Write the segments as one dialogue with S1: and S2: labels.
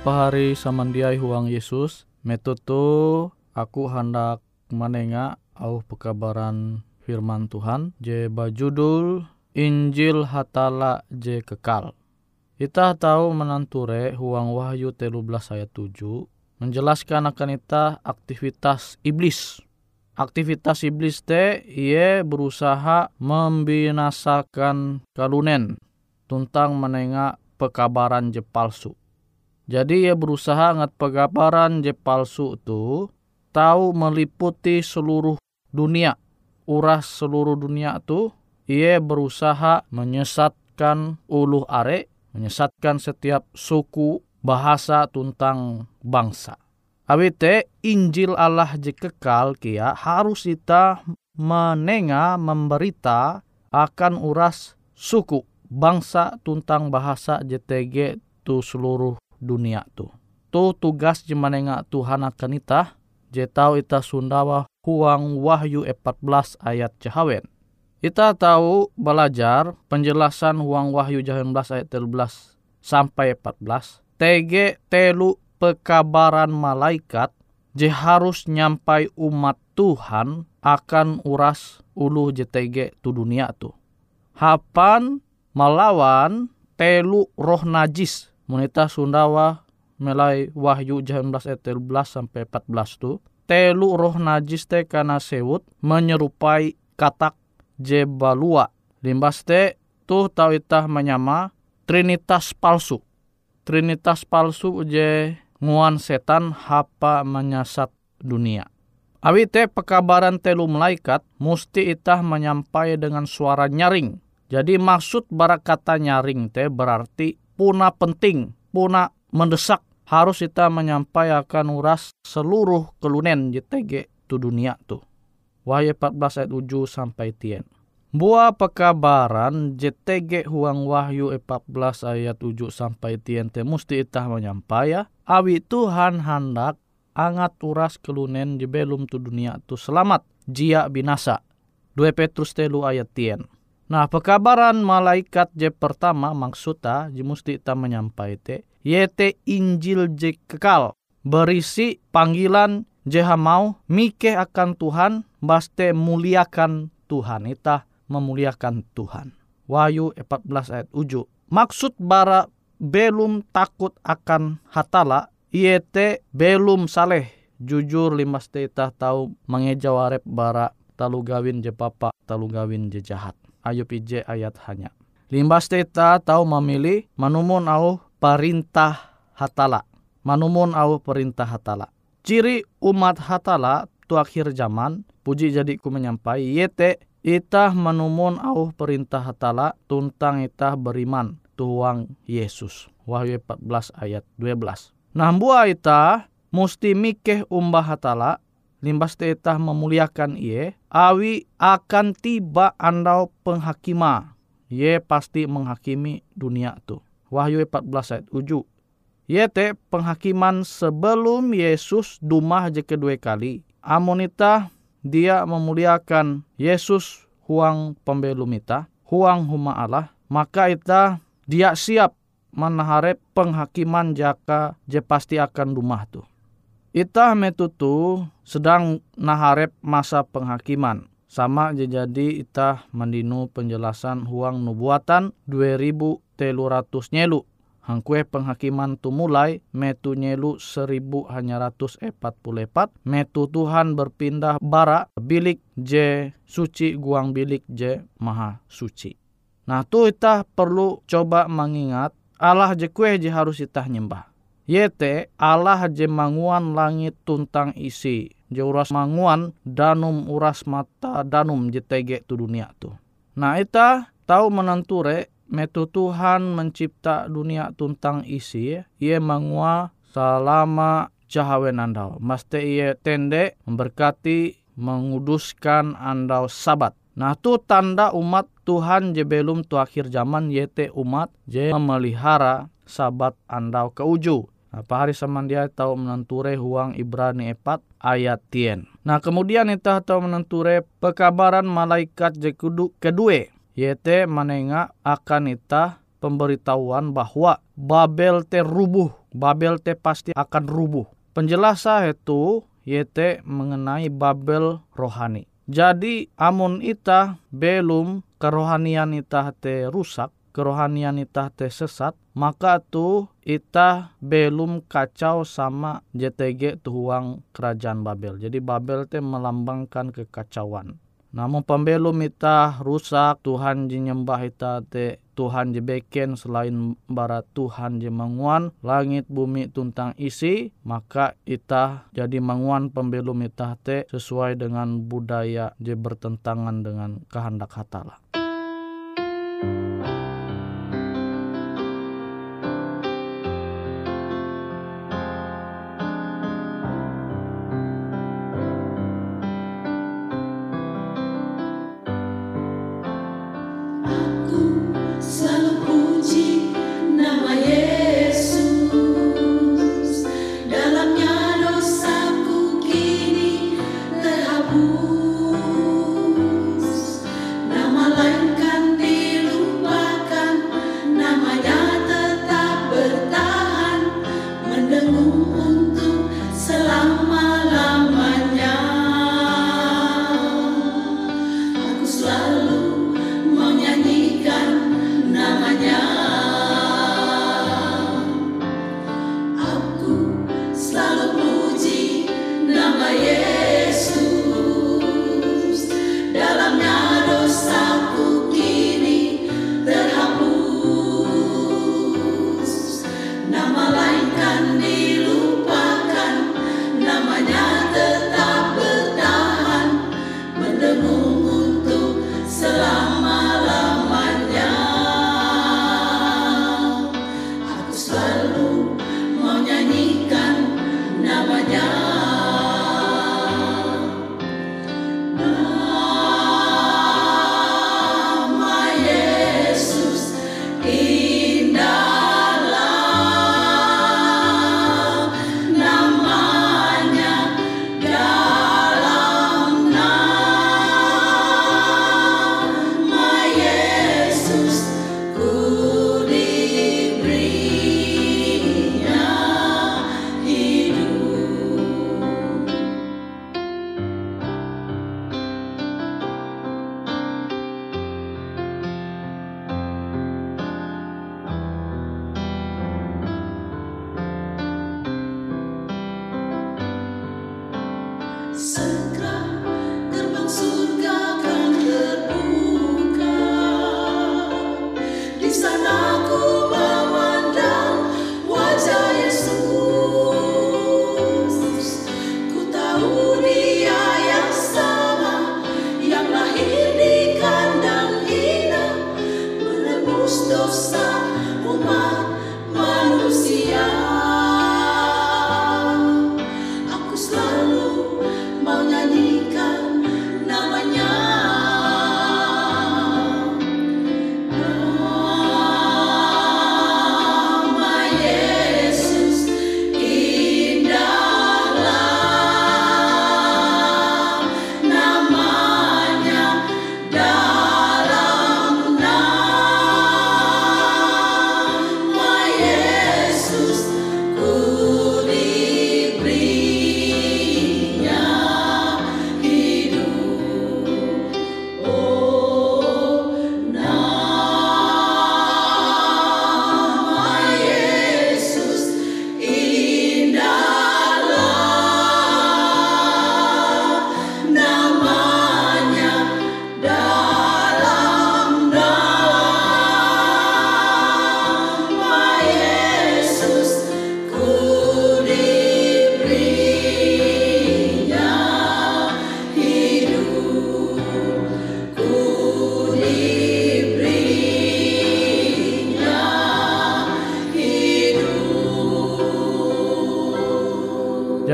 S1: Pahari samandiai huang Yesus. Metutu aku hendak menengah au pekabaran firman Tuhan. Je bajudul Injil Hatala je kekal. Kita tahu menanture huang Wahyu 13 ayat 7 menjelaskan akan kita aktivitas iblis. Aktivitas iblis te ia berusaha membinasakan kalunen tentang menengah pekabaran je palsu. Jadi ia berusaha ngat pegabaran je palsu tu tahu meliputi seluruh dunia. Uras seluruh dunia tu ia berusaha menyesatkan uluh are, menyesatkan setiap suku, bahasa tentang bangsa. Awite Injil Allah je kekal kia harus kita menenga memberita akan uras suku, bangsa tentang bahasa JTG tu seluruh dunia tu. Tu tugas jemanenga Tuhan akan ita, je tahu ita Sundawa huang Wahyu 14 ayat Jahawen. Kita tahu belajar penjelasan huang Wahyu 18 ayat 13 sampai 14. TG telu pekabaran malaikat je harus nyampai umat Tuhan akan uras ulu JTG tu dunia tu. Hapan melawan telu roh najis Monita Sundawa melai Wahyu 18 ayat 13 sampai 14 tu. Telu roh najis te kana sewut menyerupai katak jebalua. Limbas te tu tau itah menyama trinitas palsu. Trinitas palsu je nguan setan hapa menyasat dunia. Awi te pekabaran telu malaikat musti itah menyampai dengan suara nyaring. Jadi maksud barak kata nyaring te berarti puna penting, puna mendesak harus kita menyampaikan uras seluruh kelunen JTG tu dunia tu. Wahyu 14 ayat 7 sampai tien. Buah pekabaran JTG huang Wahyu 14 ayat 7 sampai tien te musti itah menyampaikan awi Tuhan hendak angat uras kelunen di belum tu dunia tu selamat jia binasa. 2 Petrus telu ayat tien. Nah, pekabaran malaikat je pertama maksudnya je musti kita menyampai te yete Injil je kekal berisi panggilan je mau mike akan Tuhan baste muliakan Tuhan ita memuliakan Tuhan. Wahyu 14 ayat 7. Maksud bara belum takut akan hatala yete belum saleh jujur limas teta tahu mengejawarep bara talu gawin je papa talu gawin je jahat. Ayub PJ ayat hanya. Limbas teta tahu memilih manumun au perintah hatala. Manumun au perintah hatala. Ciri umat hatala tu akhir zaman, puji jadi ku menyampai, yete itah manumun au perintah hatala tuntang itah beriman tuang Yesus. Wahyu 14 ayat 12. Nah buah itah musti mikeh umbah hatala limbas tetah memuliakan ie, awi akan tiba andau penghakima. Ye pasti menghakimi dunia tu. Wahyu 14 ayat 7. Ye te penghakiman sebelum Yesus dumah je kedua kali. Amonita dia memuliakan Yesus huang pembelum ita, huang huma Allah, maka ita dia siap menaharep penghakiman jaka je pasti akan dumah tu. Ita metutu sedang naharep masa penghakiman. Sama jadi ita mendinu penjelasan huang nubuatan 2000 teluratus nyelu. Hangkue penghakiman tu mulai metu nyelu seribu hanya ratus epat puluh epat. Metu Tuhan berpindah bara bilik je suci guang bilik je maha suci. Nah tu ita perlu coba mengingat Allah je kue je harus ita nyembah. Yete Allah je manguan langit tuntang isi. Je uras manguan danum uras mata danum je tege tu dunia tu. Nah ita tahu menenture metu Tuhan mencipta dunia tuntang isi. Ye mangua selama cahawen andau. Maste ia tende memberkati menguduskan andau sabat. Nah tu tanda umat Tuhan je belum tu akhir zaman yete umat je memelihara sabat andau ke uju. Nah, pahari samandia tahu menenture huang Ibrani 4 ayat tien. Nah kemudian kita tahu menenture pekabaran malaikat je kudu kedua. Yete menengah akan ita pemberitahuan bahwa Babel terubuh
S2: Babel te pasti akan rubuh. Penjelasan itu yete mengenai Babel rohani. Jadi amun ita belum kerohanian ita te rusak, kerohanian ita te sesat, maka tu ita belum kacau sama JTG tuhuang kerajaan Babel. Jadi Babel te melambangkan kekacauan. Namun pembelum ita rusak Tuhan nyembah ita te Tuhan beken selain barat Tuhan manguan langit bumi tuntang isi maka ita jadi manguan pembelum ita te sesuai dengan budaya je bertentangan dengan kehendak hatala.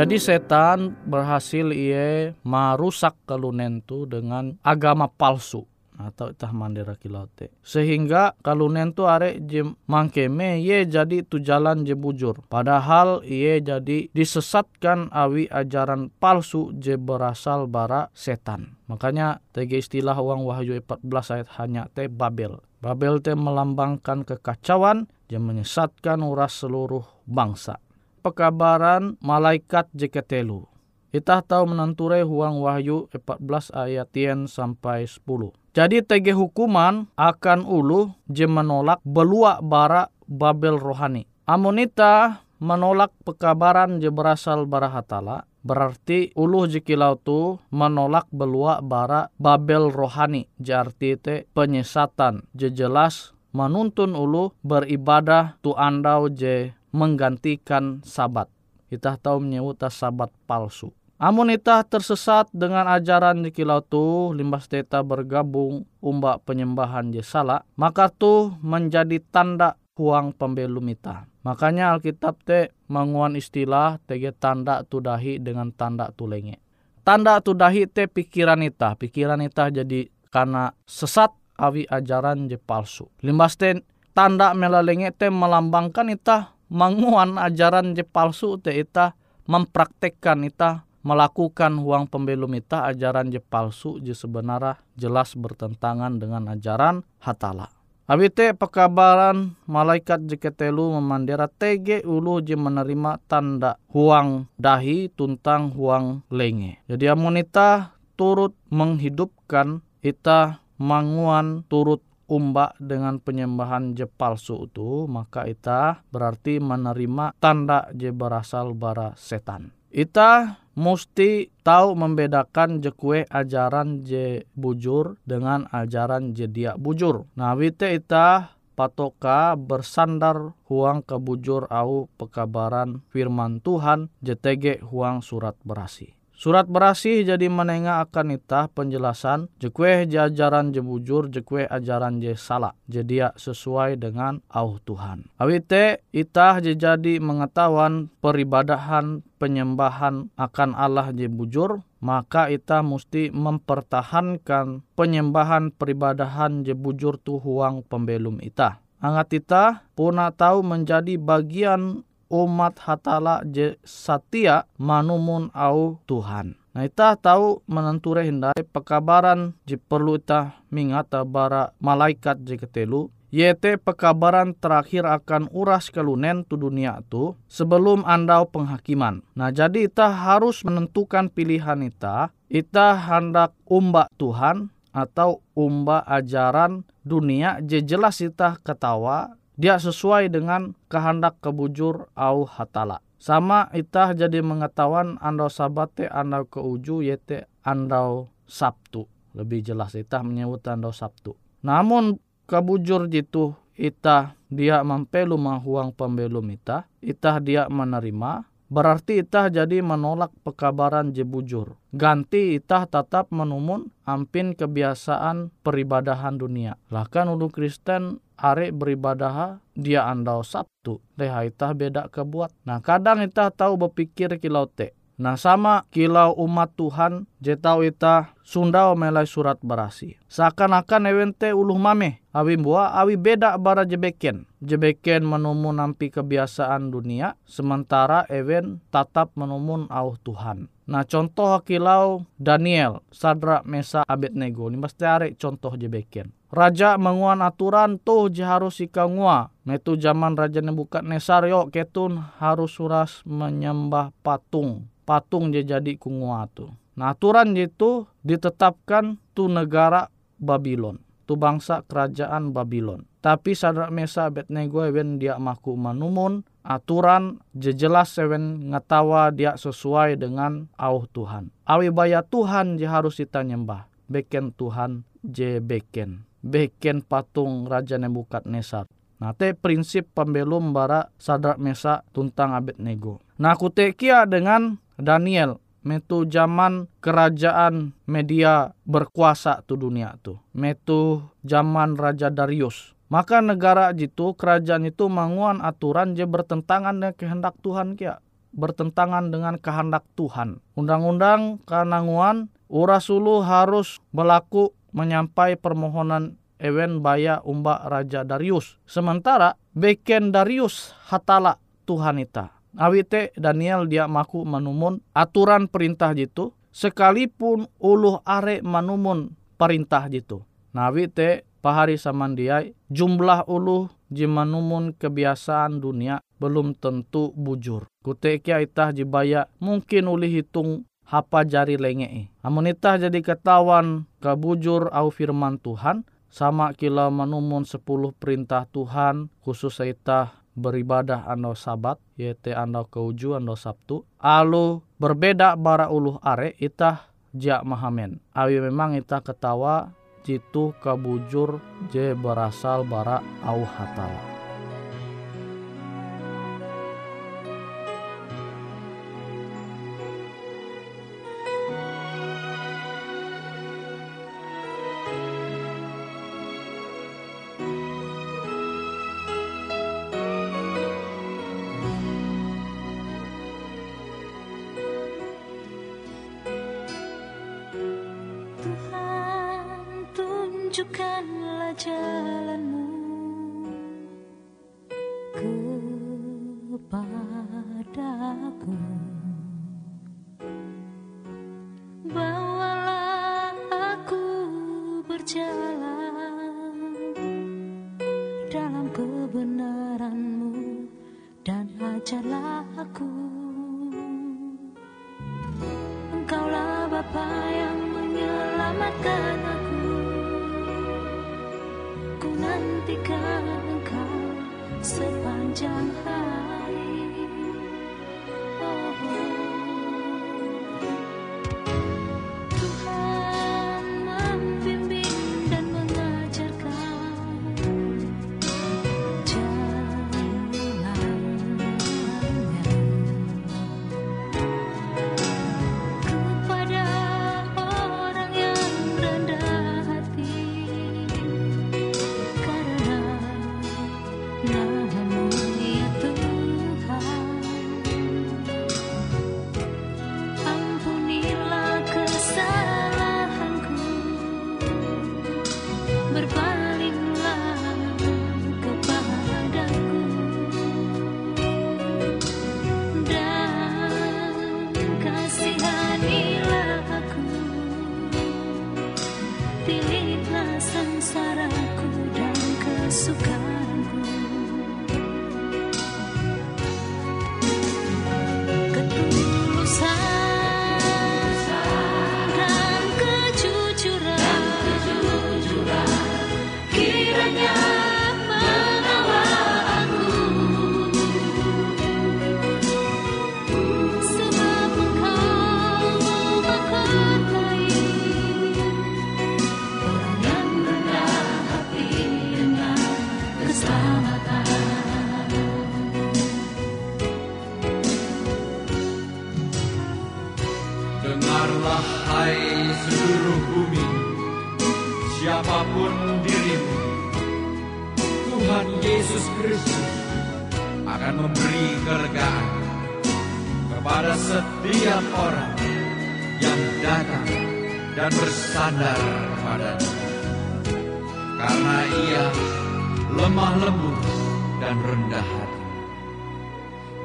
S2: Jadi setan berhasil ia merusak kelunentu dengan agama palsu.
S1: atau itah mandira kilau te sehingga kalunen tu are je mangkeme ye jadi tu jalan je bujur. Padahal ye jadi disesatkan awi ajaran palsu je berasal bara setan. Makanya tege istilah uang wahyu 14 ayat hanya te Babel. Babel te melambangkan kekacauan yang menyesatkan uras seluruh bangsa pekabaran malaikat jeketelu. Kita tahu menenturai huang wahyu 14 ayat 10 sampai 10. Jadi tege hukuman akan ulu je menolak belua bara Babel rohani. Amonita menolak pekabaran je berasal bara hatala, berarti ulu jikilau tu menolak belua bara Babel rohani. Jarti te penyesatan je jelas menuntun ulu beribadah tu andau je menggantikan sabat. Kita tahu menyebut sabat palsu. Amun kita tersesat dengan ajaran di kilau tu, limbas teta bergabung umbak penyembahan jesala, maka tu menjadi tanda huang pembelum ita. Makanya Alkitab te menguan istilah tege tanda tu dahi dengan tanda tu lenge. Tanda tu dahi te pikiran ita, pikiran ita jadi karena sesat awi ajaran je palsu. Limbas te tanda melalenge te melambangkan ita manguan ajaran je palsu te ita mempraktekkan ita melakukan uang pembelum ita ajaran je palsu je sebenarnya jelas bertentangan dengan ajaran hatala. Abite pekabaran malaikat jeketelu memandera tege ulu je menerima tanda huang dahi tuntang huang lenge. Jadi amonita turut menghidupkan ita manguan turut umbak dengan penyembahan je palsu itu maka ita berarti menerima tanda je berasal bara setan. Ita mesti tahu membedakan je kue ajaran je bujur dengan ajaran je dia bujur. Nah, wite ita patoka bersandar huang kebujur au pekabaran firman Tuhan JTG huang surat berasi. Surat berasih jadi menengah akan itah penjelasan jekwe jajaran jebujur jekwe ajaran je salah jadi sesuai dengan au Tuhan. Awite itah jadi mengetahuan peribadahan penyembahan akan Allah je bujur maka ita mesti mempertahankan penyembahan peribadahan je bujur tu huang pembelum ita. Angat ita puna tahu menjadi bagian umat hatala je satia manumun au Tuhan. Nah ita tahu menenture hindai pekabaran je perlu ita mingata bara malaikat je ketelu yaitu pekabaran terakhir akan uras kelunen tu dunia tu sebelum andau penghakiman. Nah jadi ita harus menentukan pilihan ita, ita hendak umbak Tuhan atau umba ajaran dunia je jelas ita ketawa dia sesuai dengan kehendak kebujur au hatala. Sama itah jadi mengetahuan andau sabate andau keuju yete andau Sabtu. Lebih jelas itah menyebut andau Sabtu. Namun kebujur jitu itah dia mempelu mahuang pembelum itah. Itah dia menerima Berarti itah jadi menolak pekabaran jebujur. Ganti itah tetap menumun ampin kebiasaan peribadahan dunia. Lahkan ulu Kristen are beribadah dia andau Sabtu. Leha itah beda kebuat. Nah kadang itah tahu berpikir kilau te. Nah sama kilau umat Tuhan jetau ita sundau melai surat berasi. Seakan-akan ewente uluh mame. Awi buah awi beda bara jebeken jebeken menumun nampi kebiasaan dunia, sementara Ewen tetap menumun au Tuhan. Nah contoh kilau Daniel, Sadra, Mesa, Abednego, ini mesti are contoh jebeken. Raja menguan aturan tuh harus ika ngua. Metu zaman Raja Nebukadnesar yo ketun harus suras menyembah patung. Patung je jadi kungua tuh. Nah aturan itu ditetapkan tu negara Babylon tu bangsa kerajaan Babylon. Tapi sadrak mesa Abednego ewen dia maku manumun aturan jejelas ewen ngatawa dia sesuai dengan au Tuhan. Awi baya Tuhan je harus kita nyembah. Beken Tuhan je beken. Beken patung Raja Nebukadnesar. Nah, te prinsip pembelum bara sadrak mesa tuntang Abednego. Nah, kutekia dengan Daniel metu zaman kerajaan media berkuasa tu dunia tu. Metu zaman Raja Darius. Maka negara itu, kerajaan itu manguan aturan je bertentangan dengan kehendak Tuhan kia. Bertentangan dengan kehendak Tuhan. Undang-undang kananguan urasulu harus berlaku menyampai permohonan Ewen baya umba Raja Darius. Sementara beken Darius hatala Tuhan ita. Awite Daniel dia maku manumun aturan perintah jitu sekalipun uluh are manumun perintah jitu. Nawi te pahari samandiai jumlah uluh jimanumun kebiasaan dunia belum tentu bujur. Kutekia itah jibaya mungkin uli hitung hapa jari lenge. Amun itah jadi ketahuan kabujur au firman Tuhan sama kila manumun sepuluh perintah Tuhan khusus itah beribadah ando sabat yaitu ando keuju ando sabtu. Alu berbeda bara uluh are itah jak mahamen. Awi memang itah ketawa jitu kabujur je berasal bara au hatala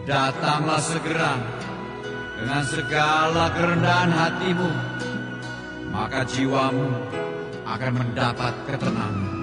S3: Datanglah segera dengan segala kerendahan hatimu, maka jiwamu akan mendapat ketenangan.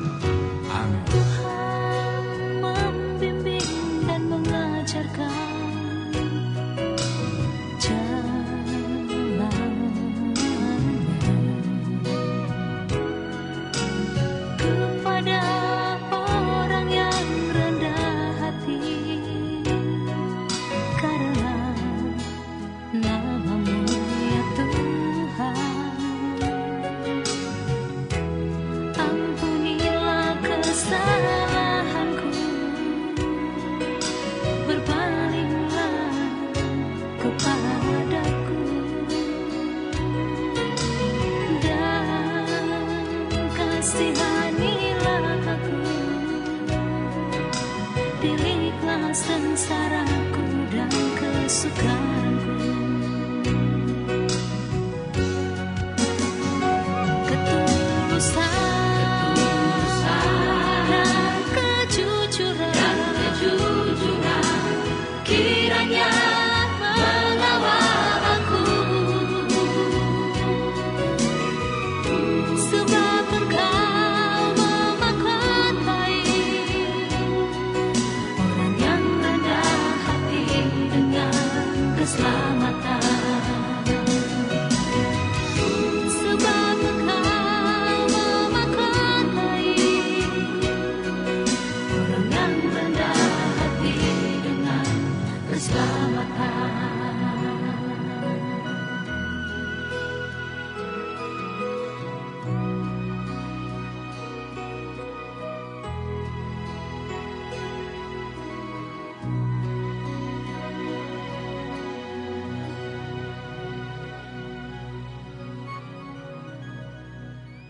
S3: close.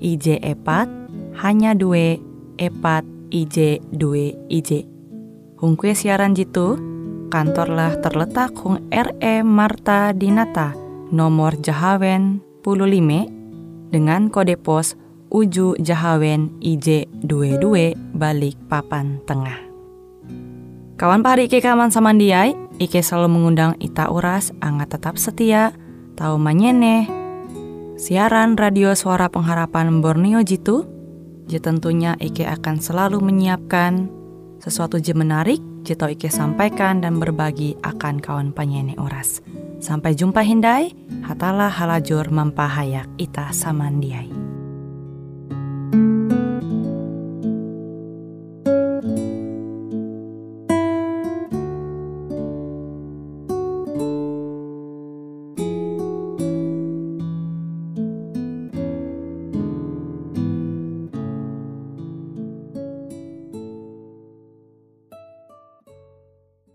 S4: IJ epat hanya dua epat IJ dua IJ. Hung kue siaran jitu, kantorlah terletak Hung RE Marta Dinata, nomor Jahawen 15 dengan kode pos Uju Jahawen IJ22 balik papan tengah. Kawan pahari Ike kaman samandiai, Ike selalu mengundang Ita Uras, angga tetap setia, tahu manyene, siaran radio suara pengharapan Borneo Jitu, je tentunya Ike akan selalu menyiapkan sesuatu je menarik, tau Ike sampaikan dan berbagi akan kawan penyanyi Oras. Sampai jumpa Hindai, hatalah halajur mempahayak ita samandiai.